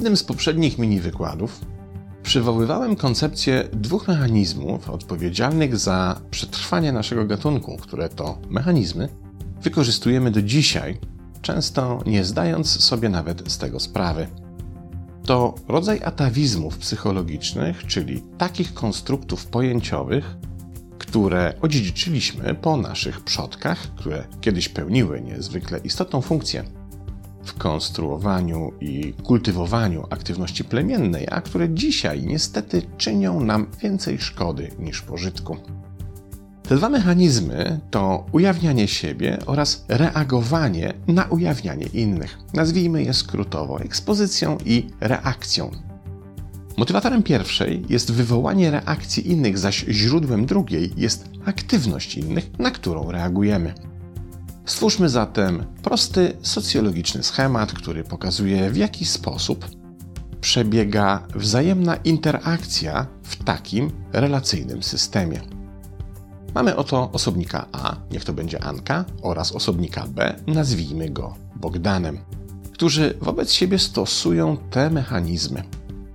jednym z poprzednich mini wykładów przywoływałem koncepcję dwóch mechanizmów odpowiedzialnych za przetrwanie naszego gatunku, które to mechanizmy wykorzystujemy do dzisiaj, często nie zdając sobie nawet z tego sprawy. To rodzaj atawizmów psychologicznych, czyli takich konstruktów pojęciowych, które odziedziczyliśmy po naszych przodkach, które kiedyś pełniły niezwykle istotną funkcję w konstruowaniu i kultywowaniu aktywności plemiennej, a które dzisiaj niestety czynią nam więcej szkody niż pożytku. Te dwa mechanizmy to ujawnianie siebie oraz reagowanie na ujawnianie innych. Nazwijmy je skrótowo ekspozycją i reakcją. Motywatorem pierwszej jest wywołanie reakcji innych, zaś źródłem drugiej jest aktywność innych, na którą reagujemy. Stwórzmy zatem prosty socjologiczny schemat, który pokazuje w jaki sposób przebiega wzajemna interakcja w takim relacyjnym systemie. Mamy oto osobnika A, niech to będzie Anka, oraz osobnika B, nazwijmy go Bogdanem, którzy wobec siebie stosują te mechanizmy.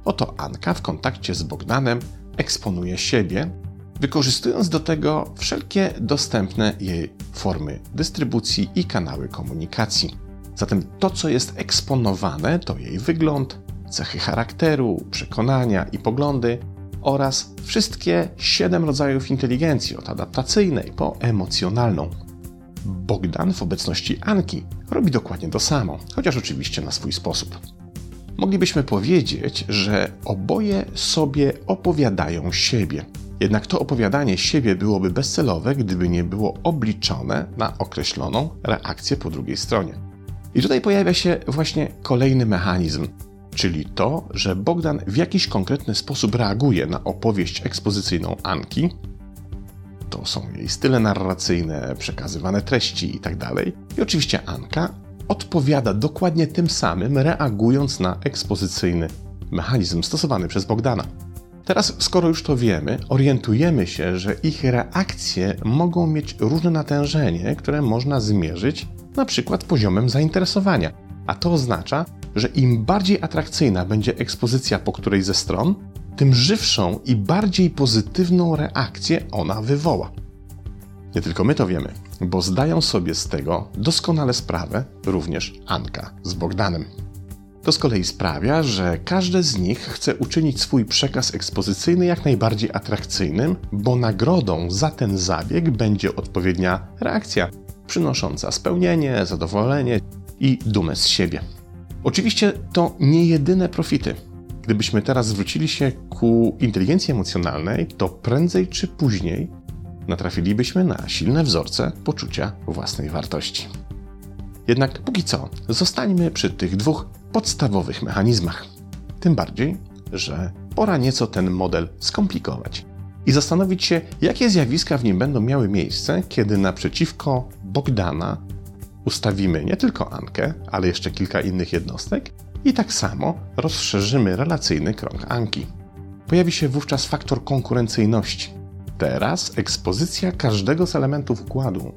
Oto Anka w kontakcie z Bogdanem eksponuje siebie, wykorzystując do tego wszelkie dostępne jej formy dystrybucji i kanały komunikacji. Zatem to, co jest eksponowane, to jej wygląd, cechy charakteru, przekonania i poglądy oraz wszystkie siedem rodzajów inteligencji, od adaptacyjnej po emocjonalną. Bogdan w obecności Anki robi dokładnie to samo, chociaż oczywiście na swój sposób. Moglibyśmy powiedzieć, że oboje sobie opowiadają siebie. Jednak to opowiadanie siebie byłoby bezcelowe, gdyby nie było obliczone na określoną reakcję po drugiej stronie. I tutaj pojawia się właśnie kolejny mechanizm, czyli to, że Bogdan w jakiś konkretny sposób reaguje na opowieść ekspozycyjną Anki. To są jej style narracyjne, przekazywane treści itd. Tak I oczywiście Anka odpowiada dokładnie tym samym, reagując na ekspozycyjny mechanizm stosowany przez Bogdana. Teraz, skoro już to wiemy, orientujemy się, że ich reakcje mogą mieć różne natężenie, które można zmierzyć na przykład poziomem zainteresowania. A to oznacza, że im bardziej atrakcyjna będzie ekspozycja po której ze stron, tym żywszą i bardziej pozytywną reakcję ona wywoła. Nie tylko my to wiemy, bo zdają sobie z tego doskonale sprawę również Anka z Bogdanem. To z kolei sprawia, że każdy z nich chce uczynić swój przekaz ekspozycyjny jak najbardziej atrakcyjnym, bo nagrodą za ten zabieg będzie odpowiednia reakcja, przynosząca spełnienie, zadowolenie i dumę z siebie. Oczywiście to nie jedyne profity. Gdybyśmy teraz zwrócili się ku inteligencji emocjonalnej, to prędzej czy później natrafilibyśmy na silne wzorce poczucia własnej wartości. Jednak póki co zostańmy przy tych dwóch podstawowych mechanizmach. Tym bardziej, że pora nieco ten model skomplikować i zastanowić się, jakie zjawiska w nim będą miały miejsce, kiedy naprzeciwko Bogdana ustawimy nie tylko Ankę, ale jeszcze kilka innych jednostek i tak samo rozszerzymy relacyjny krąg Anki. Pojawi się wówczas faktor konkurencyjności. Teraz ekspozycja każdego z elementów układu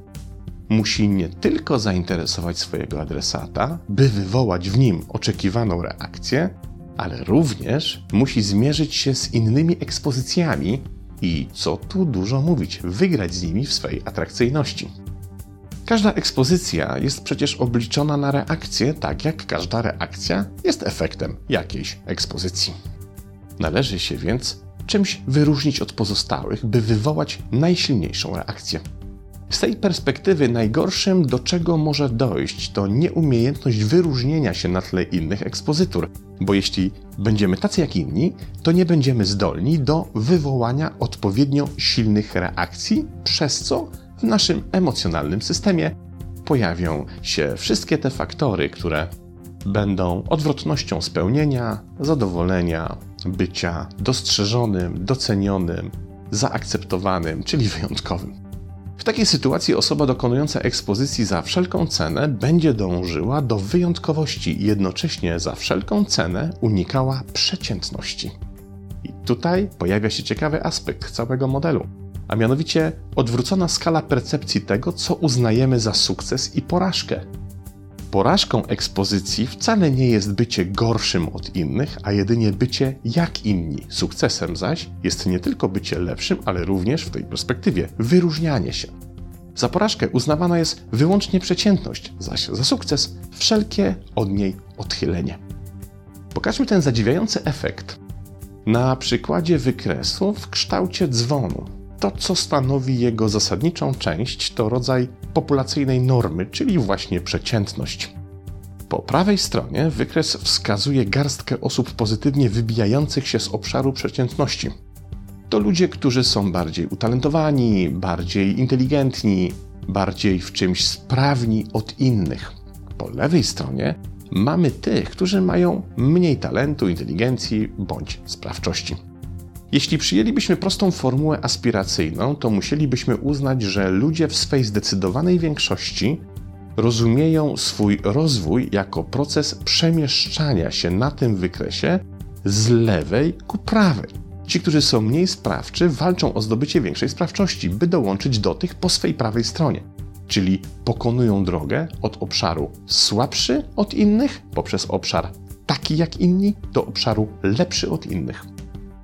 musi nie tylko zainteresować swojego adresata, by wywołać w nim oczekiwaną reakcję, ale również musi zmierzyć się z innymi ekspozycjami i, co tu dużo mówić, wygrać z nimi w swej atrakcyjności. Każda ekspozycja jest przecież obliczona na reakcję, tak jak każda reakcja jest efektem jakiejś ekspozycji. Należy się więc czymś wyróżnić od pozostałych, by wywołać najsilniejszą reakcję. Z tej perspektywy najgorszym, do czego może dojść, to nieumiejętność wyróżnienia się na tle innych ekspozytur, bo jeśli będziemy tacy jak inni, to nie będziemy zdolni do wywołania odpowiednio silnych reakcji, przez co w naszym emocjonalnym systemie pojawią się wszystkie te faktory, które będą odwrotnością spełnienia, zadowolenia, bycia dostrzeżonym, docenionym, zaakceptowanym, czyli wyjątkowym. W takiej sytuacji osoba dokonująca ekspozycji za wszelką cenę będzie dążyła do wyjątkowości i jednocześnie za wszelką cenę unikała przeciętności. I tutaj pojawia się ciekawy aspekt całego modelu a mianowicie odwrócona skala percepcji tego, co uznajemy za sukces i porażkę. Porażką ekspozycji wcale nie jest bycie gorszym od innych, a jedynie bycie jak inni. Sukcesem zaś jest nie tylko bycie lepszym, ale również w tej perspektywie wyróżnianie się. Za porażkę uznawana jest wyłącznie przeciętność, zaś za sukces wszelkie od niej odchylenie. Pokażmy ten zadziwiający efekt na przykładzie wykresu w kształcie dzwonu. To, co stanowi jego zasadniczą część, to rodzaj populacyjnej normy, czyli właśnie przeciętność. Po prawej stronie wykres wskazuje garstkę osób pozytywnie wybijających się z obszaru przeciętności. To ludzie, którzy są bardziej utalentowani, bardziej inteligentni, bardziej w czymś sprawni od innych. Po lewej stronie mamy tych, którzy mają mniej talentu, inteligencji bądź sprawczości. Jeśli przyjęlibyśmy prostą formułę aspiracyjną, to musielibyśmy uznać, że ludzie w swej zdecydowanej większości rozumieją swój rozwój jako proces przemieszczania się na tym wykresie z lewej ku prawej. Ci, którzy są mniej sprawczy, walczą o zdobycie większej sprawczości, by dołączyć do tych po swej prawej stronie czyli pokonują drogę od obszaru słabszy od innych poprzez obszar taki jak inni do obszaru lepszy od innych.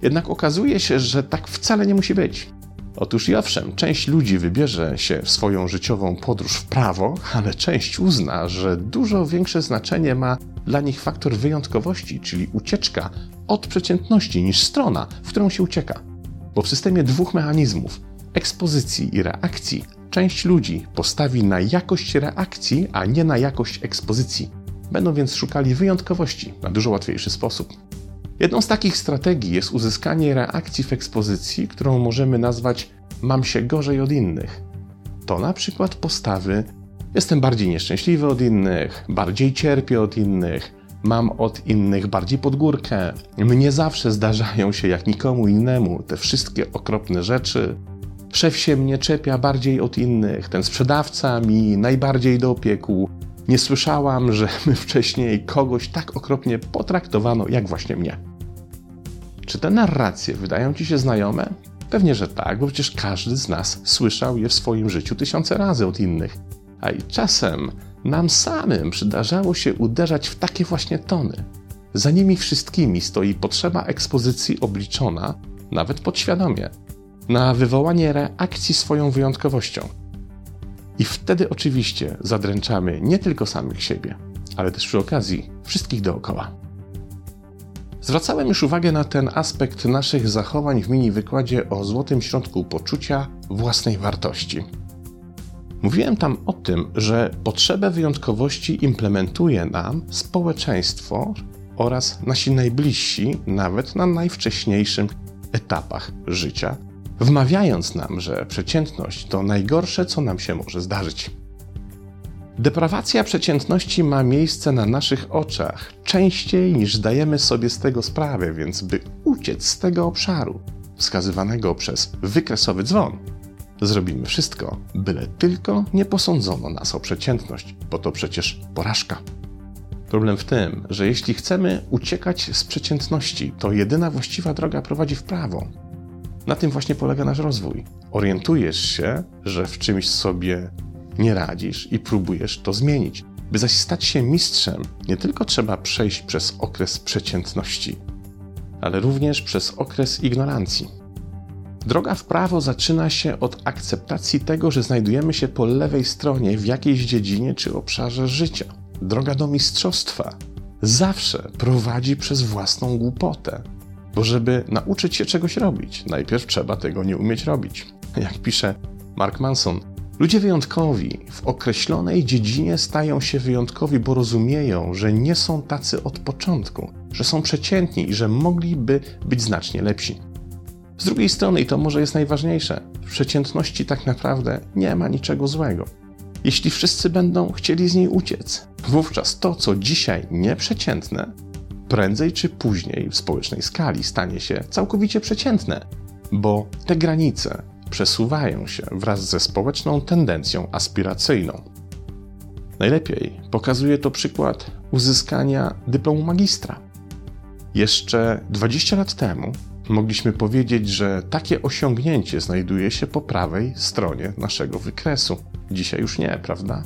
Jednak okazuje się, że tak wcale nie musi być. Otóż i owszem, część ludzi wybierze się w swoją życiową podróż w prawo, ale część uzna, że dużo większe znaczenie ma dla nich faktor wyjątkowości, czyli ucieczka od przeciętności niż strona, w którą się ucieka. Bo w systemie dwóch mechanizmów ekspozycji i reakcji Część ludzi postawi na jakość reakcji, a nie na jakość ekspozycji. Będą więc szukali wyjątkowości na dużo łatwiejszy sposób. Jedną z takich strategii jest uzyskanie reakcji w ekspozycji, którą możemy nazwać mam się gorzej od innych. To na przykład postawy jestem bardziej nieszczęśliwy od innych, bardziej cierpię od innych, mam od innych bardziej pod górkę, mnie zawsze zdarzają się jak nikomu innemu te wszystkie okropne rzeczy, Szef się mnie czepia bardziej od innych, ten sprzedawca mi najbardziej dopiekł. Nie słyszałam, że my wcześniej kogoś tak okropnie potraktowano jak właśnie mnie. Czy te narracje wydają ci się znajome? Pewnie, że tak, bo przecież każdy z nas słyszał je w swoim życiu tysiące razy od innych. A i czasem nam samym przydarzało się uderzać w takie właśnie tony. Za nimi wszystkimi stoi potrzeba ekspozycji obliczona, nawet podświadomie, na wywołanie reakcji swoją wyjątkowością. I wtedy oczywiście zadręczamy nie tylko samych siebie, ale też przy okazji wszystkich dookoła. Zwracałem już uwagę na ten aspekt naszych zachowań w mini wykładzie o złotym środku poczucia własnej wartości. Mówiłem tam o tym, że potrzebę wyjątkowości implementuje nam społeczeństwo oraz nasi najbliżsi, nawet na najwcześniejszym etapach życia, wmawiając nam, że przeciętność to najgorsze, co nam się może zdarzyć. Deprawacja przeciętności ma miejsce na naszych oczach częściej niż zdajemy sobie z tego sprawę, więc by uciec z tego obszaru, wskazywanego przez wykresowy dzwon, zrobimy wszystko, byle tylko nie posądzono nas o przeciętność, bo to przecież porażka. Problem w tym, że jeśli chcemy uciekać z przeciętności, to jedyna właściwa droga prowadzi w prawo, na tym właśnie polega nasz rozwój. Orientujesz się, że w czymś sobie nie radzisz i próbujesz to zmienić. By zaś stać się mistrzem, nie tylko trzeba przejść przez okres przeciętności, ale również przez okres ignorancji. Droga w prawo zaczyna się od akceptacji tego, że znajdujemy się po lewej stronie w jakiejś dziedzinie czy obszarze życia. Droga do mistrzostwa zawsze prowadzi przez własną głupotę, bo żeby nauczyć się czegoś robić, najpierw trzeba tego nie umieć robić. Jak pisze Mark Manson, ludzie wyjątkowi w określonej dziedzinie stają się wyjątkowi, bo rozumieją, że nie są tacy od początku, że są przeciętni i że mogliby być znacznie lepsi. Z drugiej strony, i to może jest najważniejsze, w przeciętności tak naprawdę nie ma niczego złego. Jeśli wszyscy będą chcieli z niej uciec, wówczas to, co dzisiaj nieprzeciętne, prędzej czy później w społecznej skali stanie się całkowicie przeciętne, bo te granice przesuwają się wraz ze społeczną tendencją aspiracyjną. Najlepiej pokazuje to przykład uzyskania dyplomu magistra. Jeszcze 20 lat temu mogliśmy powiedzieć, że takie osiągnięcie znajduje się po prawej stronie naszego wykresu. Dzisiaj już nie, prawda?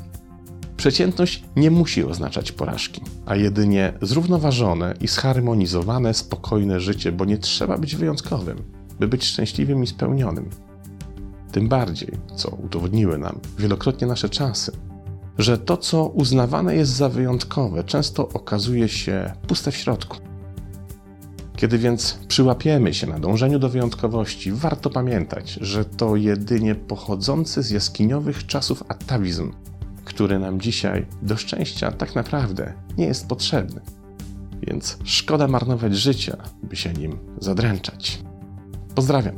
Przeciętność nie musi oznaczać porażki, a jedynie zrównoważone i zharmonizowane, spokojne życie, bo nie trzeba być wyjątkowym, by być szczęśliwym i spełnionym. Tym bardziej, co udowodniły nam wielokrotnie nasze czasy, że to, co uznawane jest za wyjątkowe, często okazuje się puste w środku. Kiedy więc przyłapiemy się na dążeniu do wyjątkowości, warto pamiętać, że to jedynie pochodzący z jaskiniowych czasów atawizm, który nam dzisiaj do szczęścia tak naprawdę nie jest potrzebny. Więc szkoda marnować życia, by się nim zadręczać. Pozdrawiam.